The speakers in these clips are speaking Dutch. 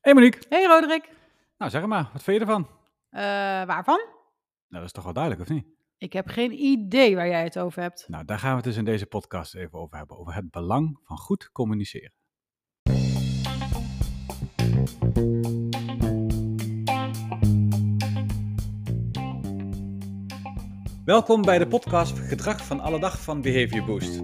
Hey Monique. Hey Roderick. Nou, zeg maar, wat vind je ervan? Uh, waarvan? Nou, dat is toch wel duidelijk, of niet? Ik heb geen idee waar jij het over hebt. Nou, daar gaan we het dus in deze podcast even over hebben. Over het belang van goed communiceren. Welkom bij de podcast Gedrag van alle dag van Behavior Boost.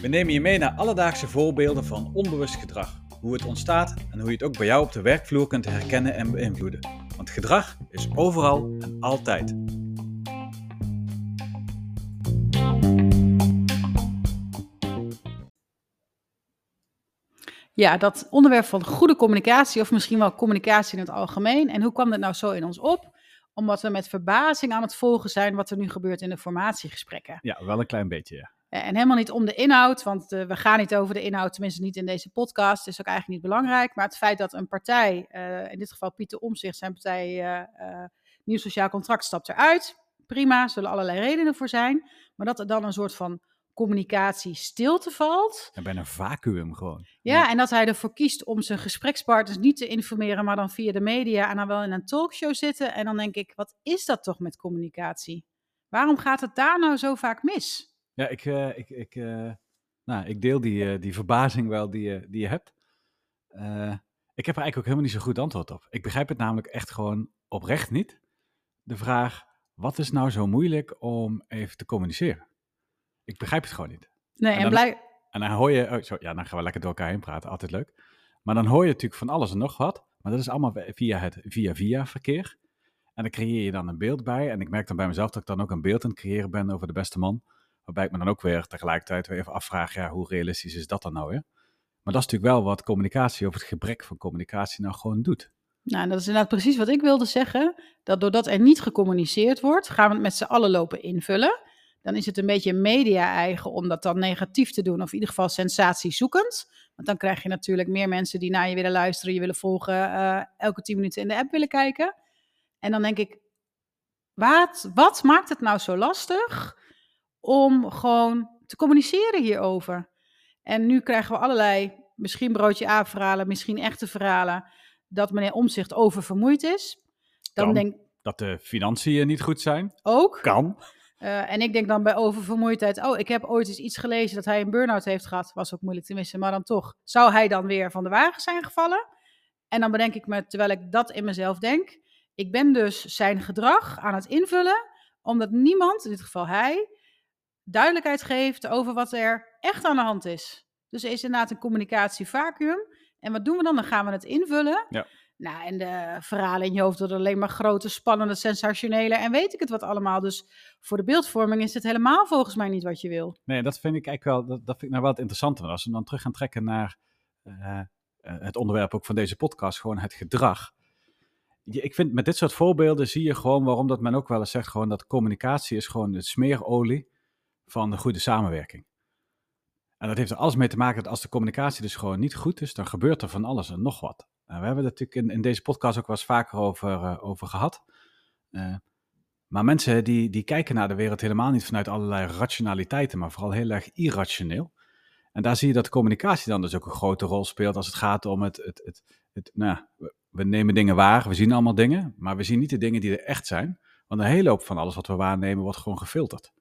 We nemen je mee naar alledaagse voorbeelden van onbewust gedrag hoe het ontstaat en hoe je het ook bij jou op de werkvloer kunt herkennen en beïnvloeden. Want gedrag is overal en altijd. Ja, dat onderwerp van goede communicatie, of misschien wel communicatie in het algemeen. En hoe kwam dat nou zo in ons op? Omdat we met verbazing aan het volgen zijn wat er nu gebeurt in de formatiegesprekken. Ja, wel een klein beetje, ja. Eh, en helemaal niet om de inhoud, want uh, we gaan niet over de inhoud, tenminste niet in deze podcast. Dat is ook eigenlijk niet belangrijk. Maar het feit dat een partij, uh, in dit geval Pieter Omzicht, zijn partij Nieuw Sociaal Contract, stapt eruit. Prima, zullen allerlei redenen voor zijn. Maar dat er dan een soort van communicatie stilte valt. En bijna een vacuüm gewoon. Ja, ja, en dat hij ervoor kiest om zijn gesprekspartners niet te informeren, maar dan via de media en dan wel in een talkshow zitten. En dan denk ik, wat is dat toch met communicatie? Waarom gaat het daar nou zo vaak mis? Ja, ik, uh, ik, ik, uh, nou, ik deel die, uh, die verbazing wel die, je die je hebt. ik heb er eigenlijk ook helemaal niet zo goed antwoord op. Ik begrijp het namelijk echt gewoon oprecht niet. De vraag, wat is nou zo moeilijk om even te communiceren? Ik begrijp het gewoon niet. Nee, en, blij... En dan hoor je, oh, zo, ja, dan gaan we lekker door elkaar heen praten, altijd leuk. Maar dan hoor je natuurlijk van alles en nog wat. Maar dat is allemaal via het via-via verkeer. En dan creëer je dan een beeld bij. En ik merk dan bij mezelf dat ik dan ook een beeld aan het creëren ben over de beste man. Waarbij ik me dan ook weer tegelijkertijd weer even afvraag, ja, hoe realistisch is dat dan nou weer? Maar dat is natuurlijk wel wat communicatie of het gebrek van communicatie nou gewoon doet. Nou, dat is inderdaad precies wat ik wilde zeggen. Dat doordat er niet gecommuniceerd wordt, gaan we het met z'n allen lopen invullen. Dan is het een beetje media-eigen om dat dan negatief te doen, of in ieder geval sensatiezoekend. Want dan krijg je natuurlijk meer mensen die naar je willen luisteren, je willen volgen, uh, elke tien minuten in de app willen kijken. En dan denk ik, wat, wat maakt het nou zo lastig om gewoon te communiceren hierover. En nu krijgen we allerlei, misschien broodje aap-verhalen, misschien echte verhalen, dat meneer Omzicht oververmoeid is. Dan denk dat de financiën niet goed zijn. Ook. Kan. Uh, en ik denk dan bij oververmoeidheid, oh, ik heb ooit eens iets gelezen dat hij een burn-out heeft gehad. Was ook moeilijk te missen, maar dan toch. Zou hij dan weer van de wagen zijn gevallen? En dan bedenk ik me, terwijl ik dat in mezelf denk, ik ben dus zijn gedrag aan het invullen, omdat niemand, in dit geval hij, duidelijkheid geeft over wat er echt aan de hand is. Dus er is inderdaad een communicatievacuum. En wat doen we dan? Dan gaan we het invullen. Ja. Nou, en de verhalen in je hoofd worden alleen maar grote, spannende, sensationele en weet ik het wat allemaal. Dus voor de beeldvorming is het helemaal volgens mij niet wat je wil. Nee, dat vind ik eigenlijk wel, dat, dat vind ik nou wel het interessante. Als we dan terug gaan trekken naar uh, het onderwerp ook van deze podcast, gewoon het gedrag. Ik vind met dit soort voorbeelden zie je gewoon waarom dat men ook wel eens zegt, gewoon dat communicatie is gewoon de smeerolie van de goede samenwerking. En dat heeft er alles mee te maken dat als de communicatie dus gewoon niet goed is, dan gebeurt er van alles en nog wat. En we hebben het natuurlijk in, in deze podcast ook wel eens vaker over, uh, over gehad. Uh, maar mensen die, die kijken naar de wereld helemaal niet vanuit allerlei rationaliteiten, maar vooral heel erg irrationeel. En daar zie je dat communicatie dan dus ook een grote rol speelt als het gaat om het, het, het, het nou, we nemen dingen waar, we zien allemaal dingen, maar we zien niet de dingen die er echt zijn. Want een hele hoop van alles wat we waarnemen wordt gewoon gefilterd.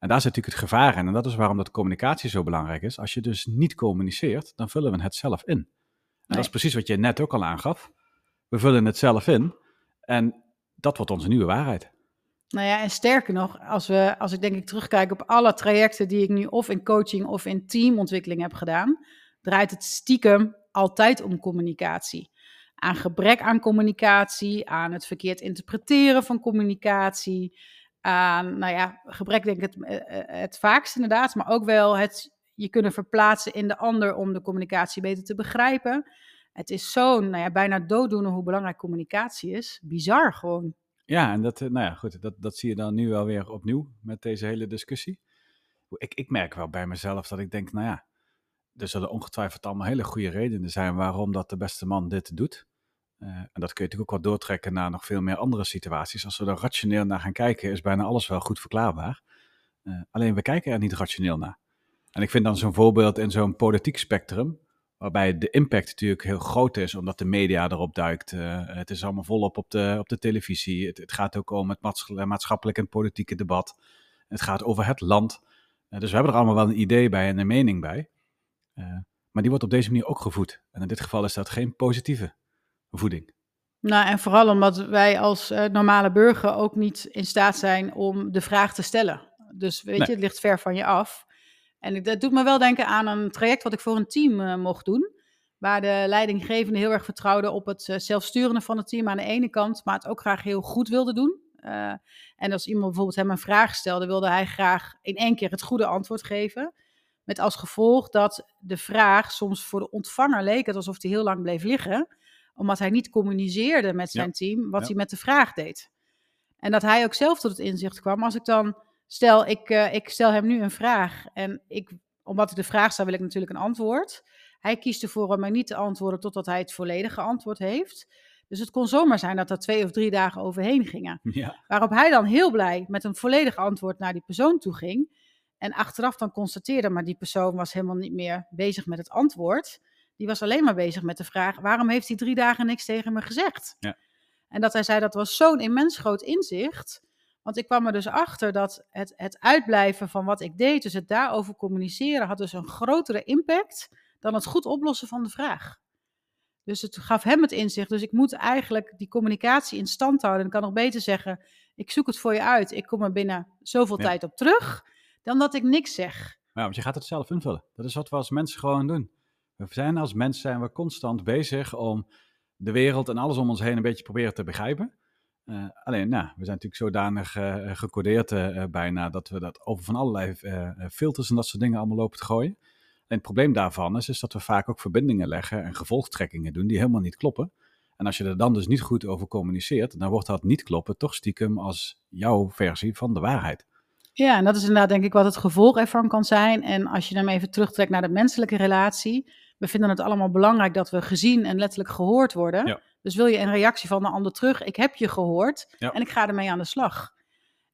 En daar zit natuurlijk het gevaar in. En dat is waarom dat communicatie zo belangrijk is. Als je dus niet communiceert, dan vullen we het zelf in. En dat is precies wat je net ook al aangaf. We vullen het zelf in. En dat wordt onze nieuwe waarheid. Nou ja, en sterker nog, als, we, als ik denk ik terugkijk op alle trajecten die ik nu of in coaching of in teamontwikkeling heb gedaan, draait het stiekem altijd om communicatie. Aan gebrek aan communicatie, aan het verkeerd interpreteren van communicatie, aan, nou ja, gebrek denk ik het, eh, eh, het vaakst inderdaad, maar ook wel het je kunnen verplaatsen in de ander om de communicatie beter te begrijpen. Het is zo'n, nou ja, bijna dooddoener hoe belangrijk communicatie is. Bizar gewoon. Ja, en dat, eh, nou ja, goed, dat, dat zie je dan nu wel weer opnieuw met deze hele discussie. Ik, ik merk wel bij mezelf dat ik denk, nou ja, er zullen ongetwijfeld allemaal hele goede redenen zijn waarom dat de beste man dit doet. Uh, en dat kun je natuurlijk ook wel doortrekken naar nog veel meer andere situaties. Als we er rationeel naar gaan kijken, is bijna alles wel goed verklaarbaar. Uh, alleen we kijken er niet rationeel naar. En ik vind dan zo'n voorbeeld in zo'n politiek spectrum, waarbij de impact natuurlijk heel groot is, omdat de media erop duikt. Uh, het is allemaal volop op de, op de televisie. Het, gaat ook om het maatschappelijk en politieke debat. Het gaat over het land. Dus we hebben er allemaal wel een idee bij en een mening bij. Maar die wordt op deze manier ook gevoed. En in dit geval is dat geen positieve voeding. Nou, en vooral omdat wij als normale burger ook niet in staat zijn om de vraag te stellen. Dus weet nee. je, het ligt ver van je af. En dat doet me wel denken aan een traject wat ik voor een team uh, mocht doen. Waar de leidinggevende heel erg vertrouwde op het uh, zelfsturende van het team aan de ene kant, maar het ook graag heel goed wilde doen. En als iemand bijvoorbeeld hem een vraag stelde, wilde hij graag in één keer het goede antwoord geven. Met als gevolg dat de vraag soms voor de ontvanger leek het alsof hij heel lang bleef liggen, omdat hij niet communiceerde met zijn ja. team wat ja. hij met de vraag deed. En dat hij ook zelf tot het inzicht kwam. Als ik dan Stel, ik, uh, ik stel hem nu een vraag en ik, omdat ik de vraag stel, wil ik natuurlijk een antwoord. Hij kiest ervoor om mij niet te antwoorden totdat hij het volledige antwoord heeft. Dus het kon zomaar zijn dat er twee of drie dagen overheen gingen. Ja. Waarop hij dan heel blij met een volledig antwoord naar die persoon toe ging. En achteraf dan constateerde, maar die persoon was helemaal niet meer bezig met het antwoord. Die was alleen maar bezig met de vraag: waarom heeft hij drie dagen niks tegen me gezegd? Ja. En dat hij zei dat was zo'n immens groot inzicht. Want ik kwam er dus achter dat het, het uitblijven van wat ik deed, dus het daarover communiceren, had dus een grotere impact dan het goed oplossen van de vraag. Dus het gaf hem het inzicht. Dus ik moet eigenlijk die communicatie in stand houden. En ik kan nog beter zeggen: ik zoek het voor je uit. Ik kom er binnen zoveel ja. tijd op terug. Dan dat ik niks zeg. Ja, want je gaat het zelf invullen. Dat is wat we als mensen gewoon doen. We zijn als mensen zijn we constant bezig om de wereld en alles om ons heen een beetje proberen te begrijpen. Uh, alleen, nou, we zijn natuurlijk zodanig uh, gecodeerd uh, bijna dat we dat over van allerlei filters en dat soort dingen allemaal lopen te gooien. En het probleem daarvan is, is dat we vaak ook verbindingen leggen en gevolgtrekkingen doen die helemaal niet kloppen. En als je er dan dus niet goed over communiceert, dan wordt dat niet kloppen toch stiekem als jouw versie van de waarheid. Ja, en dat is inderdaad denk ik wat het gevolg ervan kan zijn. En als je dan even terugtrekt naar de menselijke relatie, we vinden het allemaal belangrijk dat we gezien en letterlijk gehoord worden. Ja. Dus wil je een reactie van de ander terug? Ik heb je gehoord ja. en ik ga ermee aan de slag.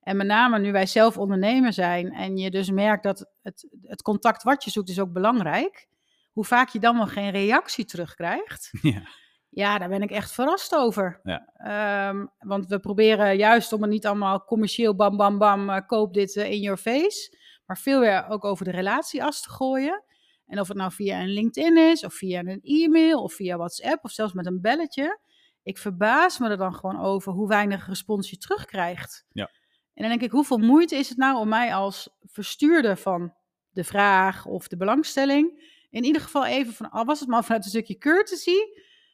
En met name nu wij zelf ondernemer zijn en je dus merkt dat het, het contact wat je zoekt is ook belangrijk. Hoe vaak je dan nog geen reactie terugkrijgt. Ja. Ja, daar ben ik echt verrast over. Ja. Um, want we proberen juist om het niet allemaal commercieel bam bam bam, uh, koop dit uh, in your face. Maar veel weer ook over de relatieas te gooien. En of het nou via een LinkedIn is, of via een e-mail, of via WhatsApp, of zelfs met een belletje. Ik verbaas me er dan gewoon over hoe weinig respons je terugkrijgt. Ja. En dan denk ik, hoeveel moeite is het nou om mij als verstuurder van de vraag of de belangstelling, in ieder geval even van, al was het maar vanuit een stukje courtesy,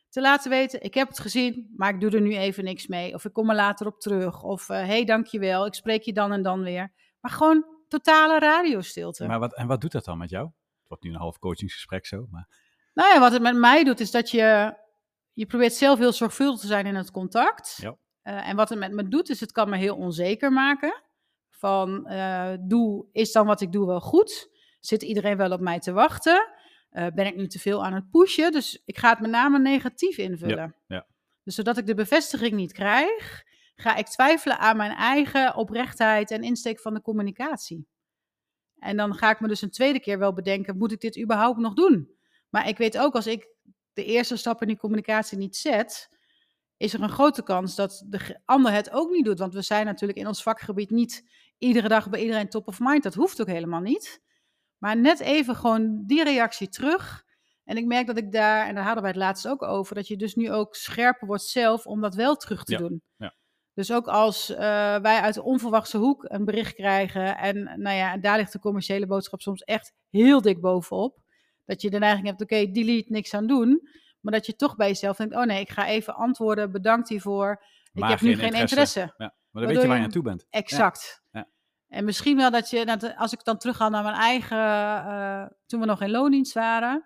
te laten weten, ik heb het gezien, maar ik doe er nu even niks mee. Of ik kom er later op terug. Of, hé, uh, hey, dankjewel, ik spreek je dan en dan weer. Maar gewoon totale radiostilte. Maar wat, en wat doet dat dan met jou? Wordt nu een half coachingsgesprek zo, maar... Nou ja, wat het met mij doet, is dat je... Je probeert zelf heel zorgvuldig te zijn in het contact. Ja. Uh, en wat het met me doet, is het kan me heel onzeker maken. Van, uh, doe, is dan wat ik doe wel goed? Zit iedereen wel op mij te wachten? Uh, ben ik nu te veel aan het pushen? Dus ik ga het met name negatief invullen. Ja, ja. Dus zodat ik de bevestiging niet krijg, ga ik twijfelen aan mijn eigen oprechtheid en insteek van de communicatie. En dan ga ik me dus een tweede keer wel bedenken, moet ik dit überhaupt nog doen? Maar ik weet ook, als ik de eerste stap in die communicatie niet zet, is er een grote kans dat de ander het ook niet doet. Want we zijn natuurlijk in ons vakgebied niet iedere dag bij iedereen top of mind. Dat hoeft ook helemaal niet. Maar net even gewoon die reactie terug. En ik merk dat ik daar, en daar hadden wij het laatst ook over, dat je dus nu ook scherper wordt zelf om dat wel terug te ja, doen. Ja. Dus ook als uh, wij uit de onverwachte hoek een bericht krijgen en nou ja, daar ligt de commerciële boodschap soms echt heel dik bovenop. Dat je de neiging hebt, oké, okay, delete, niks aan doen. Maar dat je toch bij jezelf denkt, oh nee, ik ga even antwoorden, bedankt hiervoor. Maar ik heb nu geen interesse. Ja, maar dan weet je waar je naartoe bent. Exact. Ja. Ja. En misschien wel dat je, als ik dan terug ga naar mijn eigen, uh, toen we nog in loondienst waren,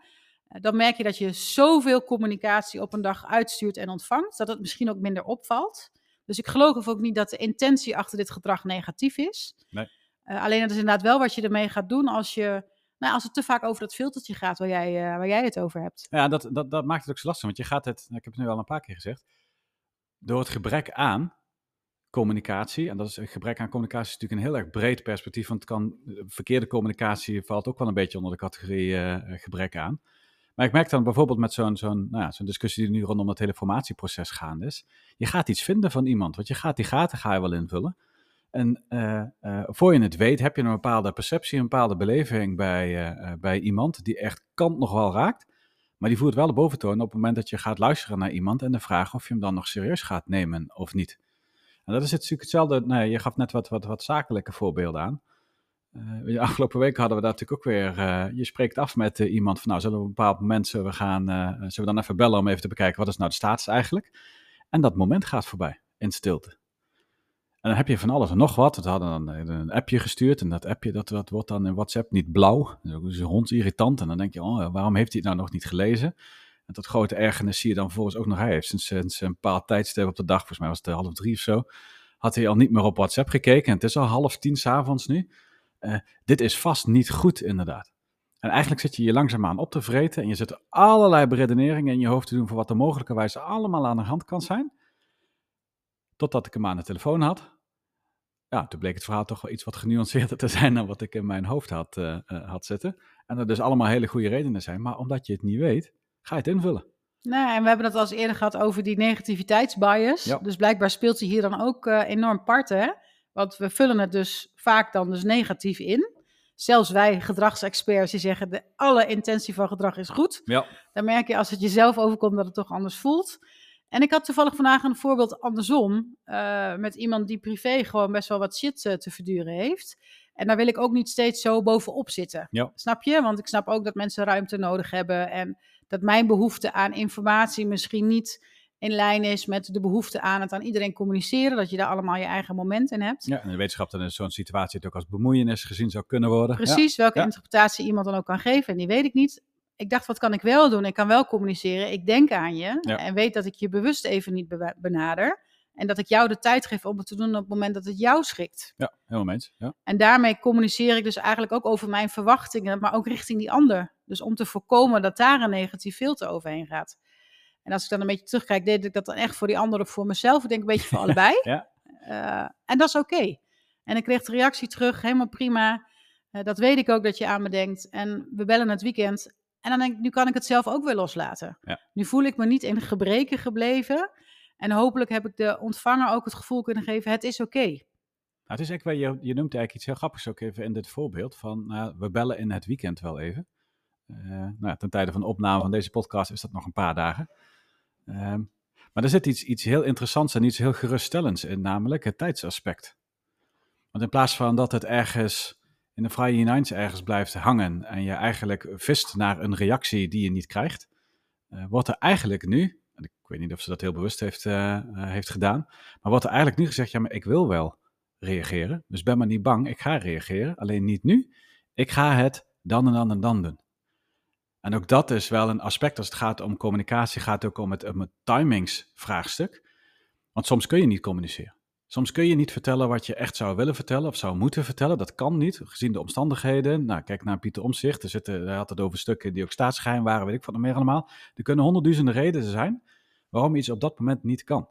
uh, dan merk je dat je zoveel communicatie op een dag uitstuurt en ontvangt, dat het misschien ook minder opvalt. Dus ik geloof ook niet dat de intentie achter dit gedrag negatief is. Nee. Uh, alleen het is inderdaad wel wat je ermee gaat doen als je nou, als het te vaak over dat filtertje gaat waar jij, uh, waar jij het over hebt. Ja, dat, dat, dat maakt het ook zo lastig. Want je gaat het, ik heb het nu al een paar keer gezegd, door het gebrek aan communicatie, en dat is een gebrek aan communicatie is natuurlijk een heel erg breed perspectief, want het kan, verkeerde communicatie valt ook wel een beetje onder de categorie uh, gebrek aan. Maar ik merk dan bijvoorbeeld met zo'n zo'n nou ja, zo'n discussie die nu rondom het hele formatieproces gaande is. Je gaat iets vinden van iemand, want je gaat die gaten ga je wel invullen. En uh, voor je het weet, heb je een bepaalde perceptie, een bepaalde beleving bij, uh, bij iemand die echt kant nog wel raakt. Maar die voert wel de boventoon op het moment dat je gaat luisteren naar iemand en de vraag of je hem dan nog serieus gaat nemen of niet. En dat is natuurlijk hetzelfde. Nee, je gaf net wat, wat, wat zakelijke voorbeelden aan. Uh, afgelopen week hadden we daar natuurlijk ook weer. Uh, je spreekt af met uh, iemand van, nou, zullen we op een bepaald moment zullen we gaan, zullen we dan even bellen om even te bekijken wat is nou de status eigenlijk? En dat moment gaat voorbij in stilte. En dan heb je van alles en nog wat. We hadden dan een appje gestuurd en dat appje dat, dat wordt dan in WhatsApp niet blauw. Dat is hondsirritant. En dan denk je, oh, waarom heeft hij het nou nog niet gelezen? En tot grote ergernis zie je dan vervolgens ook nog, hij heeft sinds, sinds een paar tijdstip op de dag, volgens mij was het half drie of zo, had hij al niet meer op WhatsApp gekeken. En het is al half tien s'avonds nu. Uh, dit is vast niet goed, inderdaad. En eigenlijk zit je je langzaamaan op te vreten en je zet allerlei beredeneringen in je hoofd te doen voor wat er mogelijkerwijs allemaal aan de hand kan zijn. Totdat ik hem aan de telefoon had. Ja, toen bleek het verhaal toch wel iets wat genuanceerder te zijn dan wat ik in mijn hoofd had, uh, uh, had zitten. En er dus allemaal hele goede redenen zijn. Maar omdat je het niet weet, ga je het invullen. Nou, en we hebben het al eens eerder gehad over die negativiteitsbias. Ja. Dus blijkbaar speelt ze hier dan ook uh, enorm parten. Hè? Want we vullen het dus vaak dan dus negatief in. Zelfs wij gedragsexperts die zeggen de alle intentie van gedrag is goed. Ja. Dan merk je als het jezelf overkomt dat het toch anders voelt. En ik had toevallig vandaag een voorbeeld andersom. Uh, met iemand die privé gewoon best wel wat shit uh, te verduren heeft. En daar wil ik ook niet steeds zo bovenop zitten. Ja. Snap je? Want ik snap ook dat mensen ruimte nodig hebben. En dat mijn behoefte aan informatie misschien niet in lijn is met de behoefte aan het aan iedereen communiceren. Dat je daar allemaal je eigen moment in hebt. Ja, en de wetenschap dan is zo'n situatie het ook als bemoeienis gezien zou kunnen worden. Precies, ja. welke ja. interpretatie iemand dan ook kan geven. En die weet ik niet. Ik dacht, wat kan ik wel doen? Ik kan wel communiceren. Ik denk aan je. Ja. En weet dat ik je bewust even niet be benader. En dat ik jou de tijd geef om het te doen op het moment dat het jou schikt. Ja, helemaal eens. Ja. En daarmee communiceer ik dus eigenlijk ook over mijn verwachtingen, maar ook richting die ander. Dus om te voorkomen dat daar een negatief filter overheen gaat. En als ik dan een beetje terugkijk, deed ik dat dan echt voor die ander of voor mezelf. Ik denk een beetje voor allebei. ja. Uh, en dat is oké. Okay. En ik kreeg de reactie terug, helemaal prima. Uh, dat weet ik ook dat je aan me denkt. En we bellen het weekend. En dan denk ik, nu kan ik het zelf ook weer loslaten. Ja. Nu voel ik me niet in gebreken gebleven. En hopelijk heb ik de ontvanger ook het gevoel kunnen geven, het is oké. Okay. Nou, het is wel, je, je noemt eigenlijk iets heel grappigs ook even in dit voorbeeld. Van, nou, we bellen in het weekend wel even. Uh, nou, ten tijde van de opname van deze podcast is dat nog een paar dagen. Uh, maar er zit iets, iets heel interessants en iets heel geruststellends in, namelijk het tijdsaspect. Want in plaats van dat het ergens in de vrije Nines ergens blijft hangen en je eigenlijk vist naar een reactie die je niet krijgt, uh, wordt er eigenlijk nu, en ik weet niet of ze dat heel bewust heeft, uh, heeft gedaan, maar wordt er eigenlijk nu gezegd, ja, maar ik wil wel reageren, dus ben maar niet bang, ik ga reageren, alleen niet nu, ik ga het dan en dan en dan doen. En ook dat is wel een aspect als het gaat om communicatie, gaat ook om het, om timingsvraagstuk. Want soms kun je niet communiceren. Soms kun je niet vertellen wat je echt zou willen vertellen of zou moeten vertellen. Dat kan niet, gezien de omstandigheden. Nou, kijk naar Pieter Omzicht. Er zitten, hij had het over stukken die ook staatsgeheim waren, weet ik wat meer allemaal. Er kunnen honderdduizenden redenen zijn waarom iets op dat moment niet kan.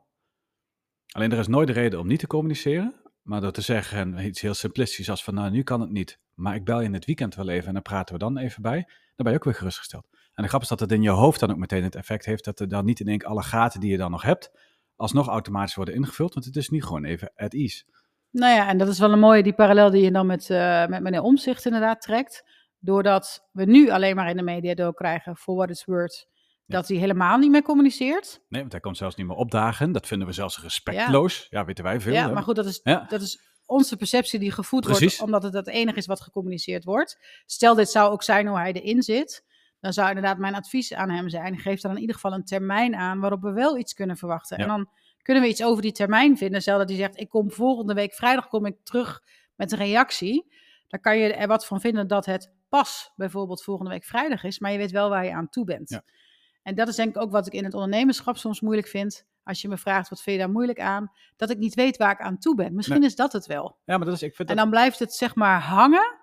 Alleen er is nooit de reden om niet te communiceren. Maar door te zeggen iets heel simplistisch als van, nou, nu kan het niet. Maar ik bel je in het weekend wel even en dan praten we dan even bij. Dan ben je ook weer gerustgesteld. En de grap is dat het in je hoofd dan ook meteen het effect heeft dat er dan niet in één keer alle gaten die je dan nog hebt, alsnog automatisch worden ingevuld. Want het is niet gewoon even at ease. Nou ja, en dat is wel een mooie, die parallel die je dan met, uh, met meneer Omzicht inderdaad trekt. Doordat we nu alleen maar in de media doorkrijgen, for what it's worth, ja. dat hij helemaal niet meer communiceert. Nee, want hij komt zelfs niet meer opdagen. Dat vinden we zelfs respectloos. Ja, ja weten wij veel. Ja, hè? maar goed, dat is, dat is onze perceptie die gevoed Precies. wordt, omdat het het enige is wat gecommuniceerd wordt. Stel, dit zou ook zijn hoe hij erin zit, dan zou inderdaad mijn advies aan hem zijn, geef dan in ieder geval een termijn aan waarop we wel iets kunnen verwachten. Ja. En dan kunnen we iets over die termijn vinden. Stel dat hij zegt, ik kom volgende week vrijdag kom ik terug met een reactie. Dan kan je er wat van vinden dat het pas bijvoorbeeld volgende week vrijdag is, maar je weet wel waar je aan toe bent. Ja. En dat is denk ik ook wat ik in het ondernemerschap soms moeilijk vind. Als je me vraagt, wat vind je daar moeilijk aan? Dat ik niet weet waar ik aan toe ben. Misschien Nee. is dat het wel. Ja, maar dat is, ik vind En dat, dan blijft het zeg maar hangen.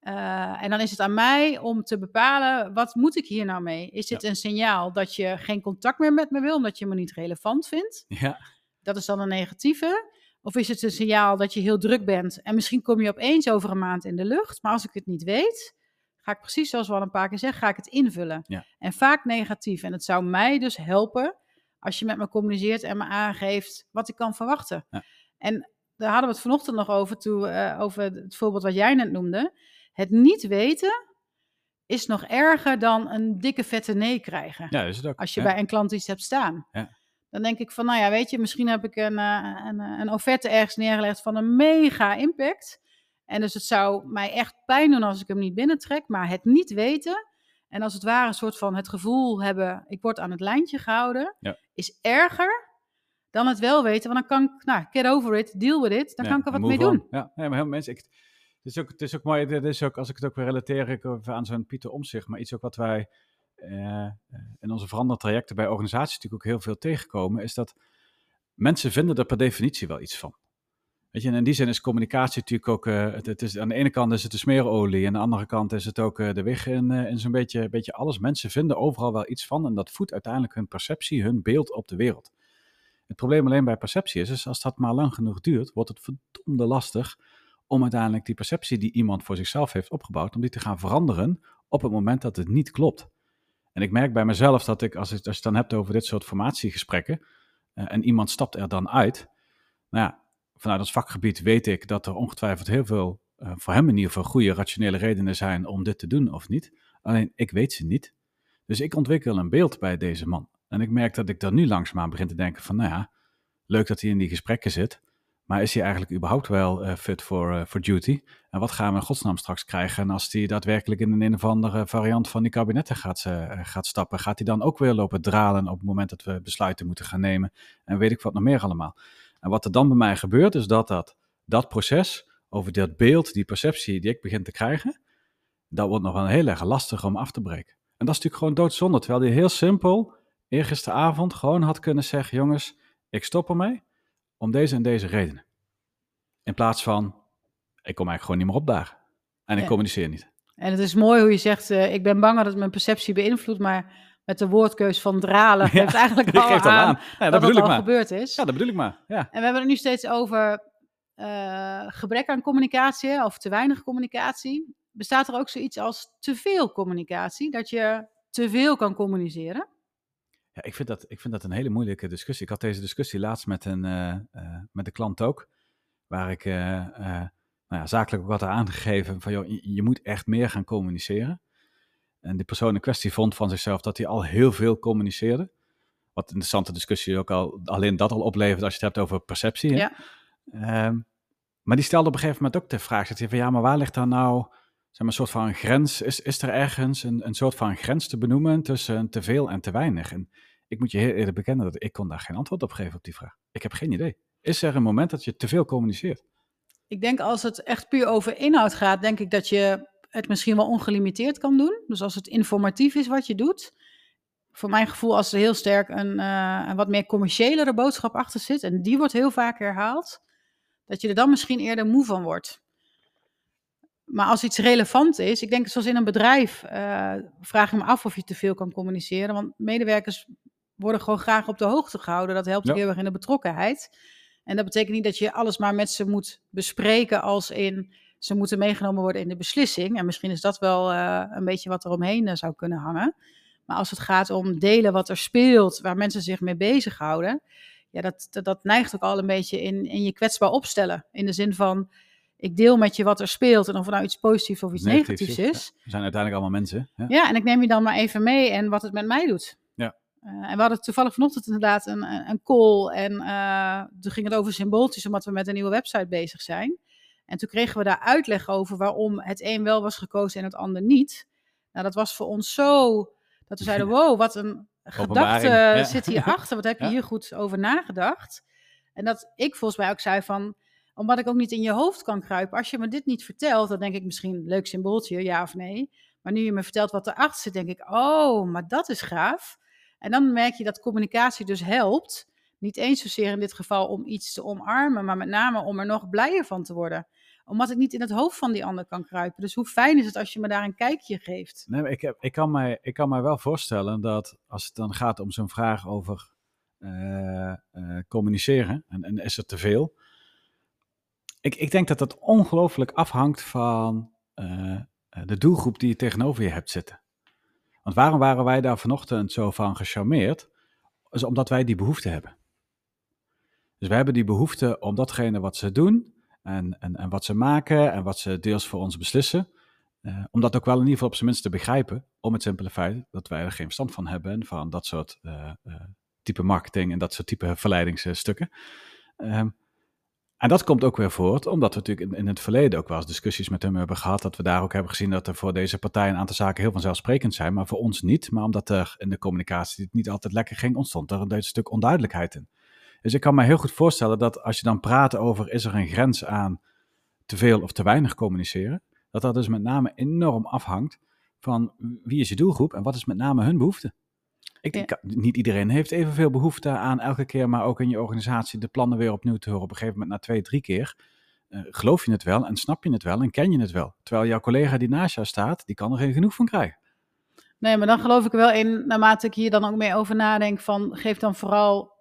Eh, en dan is het aan mij om te bepalen, wat moet ik hier nou mee? Is dit een signaal dat je geen contact meer met me wil, omdat je me niet relevant vindt? ja, Dat is dan een negatieve. Of is het een signaal dat je heel druk bent en misschien kom je opeens over een maand in de lucht. Maar als ik het niet weet, ga ik precies zoals we al een paar keer zeggen, ga ik het invullen. Ja. En vaak negatief. En het zou mij dus helpen als je met me communiceert en me aangeeft wat ik kan verwachten. Ja. En daar hadden we het vanochtend nog over, toe, eh, over het voorbeeld wat jij net noemde. Het niet weten is nog erger dan een dikke vette nee krijgen. Ja, is het ook. Als je ja. bij een klant iets hebt staan. Ja. Dan denk ik van, nou ja, weet je, misschien heb ik een, eh, een, eh, een offerte ergens neergelegd van een mega impact. En dus het zou mij echt pijn doen als ik hem niet binnentrek. Maar het niet weten en als het ware een soort van het gevoel hebben, ik word aan het lijntje gehouden, Ja. is erger dan het wel weten. Want dan kan ik, nou, get over it, deal with it. Dan Ja, kan ik er wat mee on. doen. Ja, nee, maar heel mensen. Ik, het, is ook, het is ook mooi. Dit is ook, als ik het ook weer relateer ik aan zo'n Pieter Omzicht, maar iets ook wat wij eh, in onze verandertrajecten bij organisaties natuurlijk ook heel veel tegenkomen, is dat mensen vinden er per definitie wel iets van. Weet je, en in die zin is communicatie natuurlijk ook, eh, het, het is, aan de ene kant is het de smeerolie, en aan de andere kant is het ook eh, de weg in, eh, in zo'n beetje, beetje alles. Mensen vinden overal wel iets van en dat voedt uiteindelijk hun perceptie, hun beeld op de wereld. Het probleem alleen bij perceptie is, als dat maar lang genoeg duurt, wordt het verdomde lastig om uiteindelijk die perceptie die iemand voor zichzelf heeft opgebouwd, om die te gaan veranderen op het moment dat het niet klopt. En ik merk bij mezelf dat ik, als, ik, als je het dan hebt over dit soort formatiegesprekken, eh, en iemand stapt er dan uit, nou ja, vanuit ons vakgebied weet ik dat er ongetwijfeld heel veel, eh, voor hem in ieder geval, goede rationele redenen zijn om dit te doen of niet. Alleen ik weet ze niet. Dus ik ontwikkel een beeld bij deze man. En ik merk dat ik daar nu langzaamaan begin te denken van, nou ja, leuk dat hij in die gesprekken zit. Maar is hij eigenlijk überhaupt wel eh, fit for, for duty? En wat gaan we in godsnaam straks krijgen als hij daadwerkelijk in een, een of andere variant van die kabinetten gaat, eh, gaat stappen? Gaat hij dan ook weer lopen dralen op het moment dat we besluiten moeten gaan nemen? En weet ik wat nog meer allemaal. En wat er dan bij mij gebeurt, is dat dat, dat proces over dat beeld, die perceptie die ik begin te krijgen, dat wordt nog wel heel erg lastig om af te breken. En dat is natuurlijk gewoon doodzonde, terwijl hij heel simpel eergisteravond gewoon had kunnen zeggen, jongens, ik stop ermee om deze en deze redenen. In plaats van, ik kom eigenlijk gewoon niet meer opdagen. En ik Ja. communiceer niet. En het is mooi hoe je zegt, eh, ik ben bang dat het mijn perceptie beïnvloedt, maar met de woordkeus van dralen Ja, geeft eigenlijk al geeft al aan. Ja, dat dat het bedoel ik al maar. gebeurd is. Ja, dat bedoel ik maar. Ja. En we hebben het nu steeds over eh, gebrek aan communicatie of te weinig communicatie. Bestaat er ook zoiets als te veel communicatie? Dat je te veel kan communiceren? Ja, ik vind, dat, ik vind dat een hele moeilijke discussie. Ik had deze discussie laatst met een, eh, eh, met een klant ook, waar ik nou ja, zakelijk ook had aangegeven van, joh, je moet echt meer gaan communiceren. En die persoon in kwestie vond van zichzelf dat hij al heel veel communiceerde. Wat een interessante discussie ook al, alleen dat al oplevert als je het hebt over perceptie. Hè? Ja. Ehm, maar die stelde op een gegeven moment ook de vraag, zegt hij van, ja, maar waar ligt daar nou zeg maar, een soort van grens? Is, is er ergens een, een soort van grens te benoemen tussen te veel en te weinig? En ik moet je heel eerlijk bekennen dat ik kon daar geen antwoord op geven op die vraag. Ik heb geen idee. Is er een moment dat je te veel communiceert? Ik denk als het echt puur over inhoud gaat, denk ik dat je het misschien wel ongelimiteerd kan doen. Dus als het informatief is wat je doet. Voor mijn gevoel als er heel sterk een, eh, een wat meer commerciëlere boodschap achter zit. En die wordt heel vaak herhaald. Dat je er dan misschien eerder moe van wordt. Maar als iets relevant is, ik denk zoals in een bedrijf, eh, vraag je me af of je te veel kan communiceren. Want medewerkers worden gewoon graag op de hoogte gehouden. Dat helpt Ja. heel erg in de betrokkenheid. En dat betekent niet dat je alles maar met ze moet bespreken als in ze moeten meegenomen worden in de beslissing. En misschien is dat wel eh, een beetje wat er omheen eh, zou kunnen hangen. Maar als het gaat om delen wat er speelt, waar mensen zich mee bezighouden, ja, dat, dat, dat neigt ook al een beetje in, in je kwetsbaar opstellen. In de zin van, ik deel met je wat er speelt en of het nou iets positiefs of iets Negatiefs negatiefs is. We zijn uiteindelijk allemaal mensen. Ja? Ja, en ik neem je dan maar even mee en wat het met mij doet. Ja. Eh, en we hadden toevallig vanochtend inderdaad een, een een call. En eh, toen ging het over symbooltjes, omdat we met een nieuwe website bezig zijn. En toen kregen we daar uitleg over waarom het een wel was gekozen en het ander niet. Nou, dat was voor ons zo dat we zeiden: wow, wat een gedachte ja. zit hierachter. Wat heb je Ja. hier goed over nagedacht? En dat ik volgens mij ook zei van, omdat ik ook niet in je hoofd kan kruipen. Als je me dit niet vertelt, dan denk ik misschien leuk symbooltje, ja of nee. Maar nu je me vertelt wat erachter zit, denk ik, oh, maar dat is gaaf. En dan merk je dat communicatie dus helpt. Niet eens zozeer in dit geval om iets te omarmen, maar met name om er nog blijer van te worden. Omdat ik niet in het hoofd van die ander kan kruipen. Dus hoe fijn is het als je me daar een kijkje geeft? Nee, ik, heb, ik, kan mij, ik kan mij wel voorstellen dat als het dan gaat om zo'n vraag over eh, eh, communiceren en, en is er te veel. Ik, ik denk dat dat ongelooflijk afhangt van eh, de doelgroep die je tegenover je hebt zitten. Want waarom waren wij daar vanochtend zo van gecharmeerd? Is omdat wij die behoefte hebben. Dus wij hebben die behoefte om datgene wat ze doen en, en, en wat ze maken en wat ze deels voor ons beslissen, uh, om dat ook wel in ieder geval op zijn minst te begrijpen, om het simpele feit dat wij er geen verstand van hebben, van dat soort uh, uh, type marketing en dat soort type verleidingsstukken. Um, en dat komt ook weer voort, omdat we natuurlijk in, het verleden ook wel eens discussies met hem hebben gehad, dat we daar ook hebben gezien dat er voor deze partij een aantal zaken heel vanzelfsprekend zijn, maar voor ons niet. Maar omdat er in de communicatie niet altijd lekker ging, ontstond er een stuk onduidelijkheid in. Dus ik kan me heel goed voorstellen dat als je dan praat over is er een grens aan te veel of te weinig communiceren, dat dat dus met name enorm afhangt van wie is je doelgroep en wat is met name hun behoefte. Ik, ja. niet iedereen heeft evenveel behoefte aan elke keer, maar ook in je organisatie de plannen weer opnieuw te horen. Op een gegeven moment na twee, drie keer. Uh, geloof je het wel en snap je het wel en ken je het wel. Terwijl jouw collega die naast jou staat, die kan er geen genoeg van krijgen. Nee, maar dan geloof ik wel in, naarmate ik hier dan ook mee over nadenk, van geef dan vooral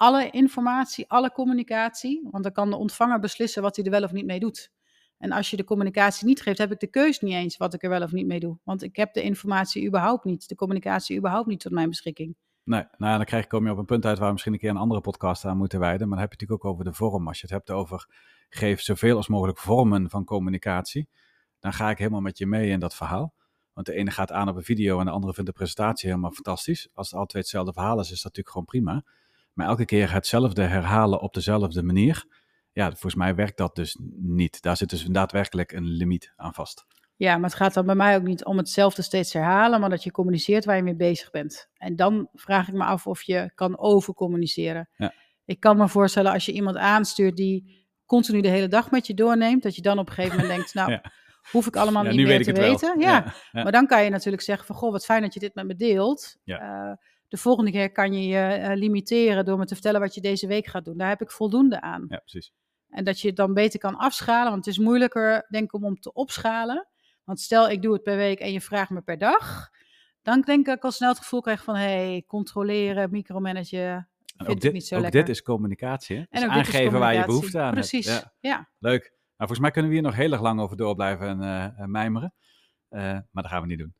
alle informatie, alle communicatie. Want dan kan de ontvanger beslissen wat hij er wel of niet mee doet. En als je de communicatie niet geeft, heb ik de keus niet eens wat ik er wel of niet mee doe. Want ik heb de informatie überhaupt niet, de communicatie überhaupt niet tot mijn beschikking. Nee, nou ja, dan krijg, kom je op een punt uit waar we misschien een keer een andere podcast aan moeten wijden. Maar dan heb je natuurlijk ook over de vorm. Als je het hebt over geef zoveel als mogelijk vormen van communicatie, dan ga ik helemaal met je mee in dat verhaal. Want de ene gaat aan op een video en de andere vindt de presentatie helemaal fantastisch. Als het altijd hetzelfde verhaal is, is dat natuurlijk gewoon prima. Maar elke keer hetzelfde herhalen op dezelfde manier, ja, volgens mij werkt dat dus niet. Daar zit dus daadwerkelijk een limiet aan vast. Ja, maar het gaat dan bij mij ook niet om hetzelfde steeds herhalen, maar dat je communiceert waar je mee bezig bent. En dan vraag ik me af of je kan overcommuniceren. Ja. Ik kan me voorstellen als je iemand aanstuurt die continu de hele dag met je doorneemt, dat je dan op een gegeven moment denkt, nou, hoef ik allemaal niet meer te weten. Ja. ja. maar dan kan je natuurlijk zeggen van, goh, wat fijn dat je dit met me deelt. Uh, de volgende keer kan je je uh, limiteren door me te vertellen wat je deze week gaat doen. Daar heb ik voldoende aan. Ja, precies. En dat je het dan beter kan afschalen, want het is moeilijker, denk ik, om, om te opschalen. Want stel, ik doe het per week en je vraagt me per dag. Dan denk ik dat ik al snel het gevoel krijg van, hey, controleren, micromanagen, vind ook dit, niet zo ook lekker. dit is communicatie, hè? Dus aangeven waar je behoefte aan Precies, hebt. ja. ja. Leuk. Nou, volgens mij kunnen we hier nog heel erg lang over door blijven uh, mijmeren. Uh, maar dat gaan we niet doen.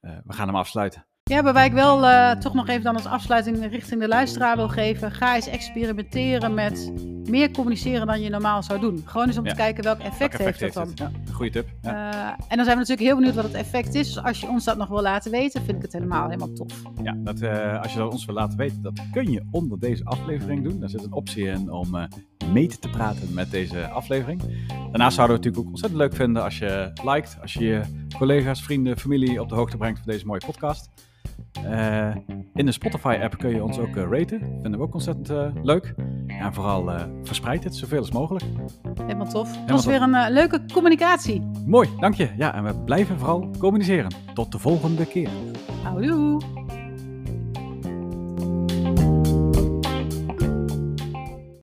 Uh, we gaan hem afsluiten. Ja, waarbij ik wel uh, toch nog even dan als afsluiting richting de luisteraar wil geven. Ga eens experimenteren met meer communiceren dan je normaal zou doen. Gewoon eens om ja. te kijken welk effect, effect heeft dat dan. Ja, goede tip. Ja. Uh, en dan zijn we natuurlijk heel benieuwd wat het effect is. Dus als je ons dat nog wil laten weten, vind ik het helemaal, helemaal tof. Ja, dat, uh, als je dat ons wil laten weten, dat kun je onder deze aflevering doen. Daar zit een optie in om mee te praten met deze aflevering. Daarnaast zouden we het natuurlijk ook ontzettend leuk vinden als je liked, als je je collega's, vrienden, familie op de hoogte brengt van deze mooie podcast. Uh, in de Spotify-app kun je ons ook uh, raten. Vinden we ook ontzettend uh, leuk. En vooral verspreid het zoveel als mogelijk. Helemaal tof. Het was weer een leuke communicatie. Mooi, dank je. Ja, en we blijven vooral communiceren. Tot de volgende keer. Houdoe.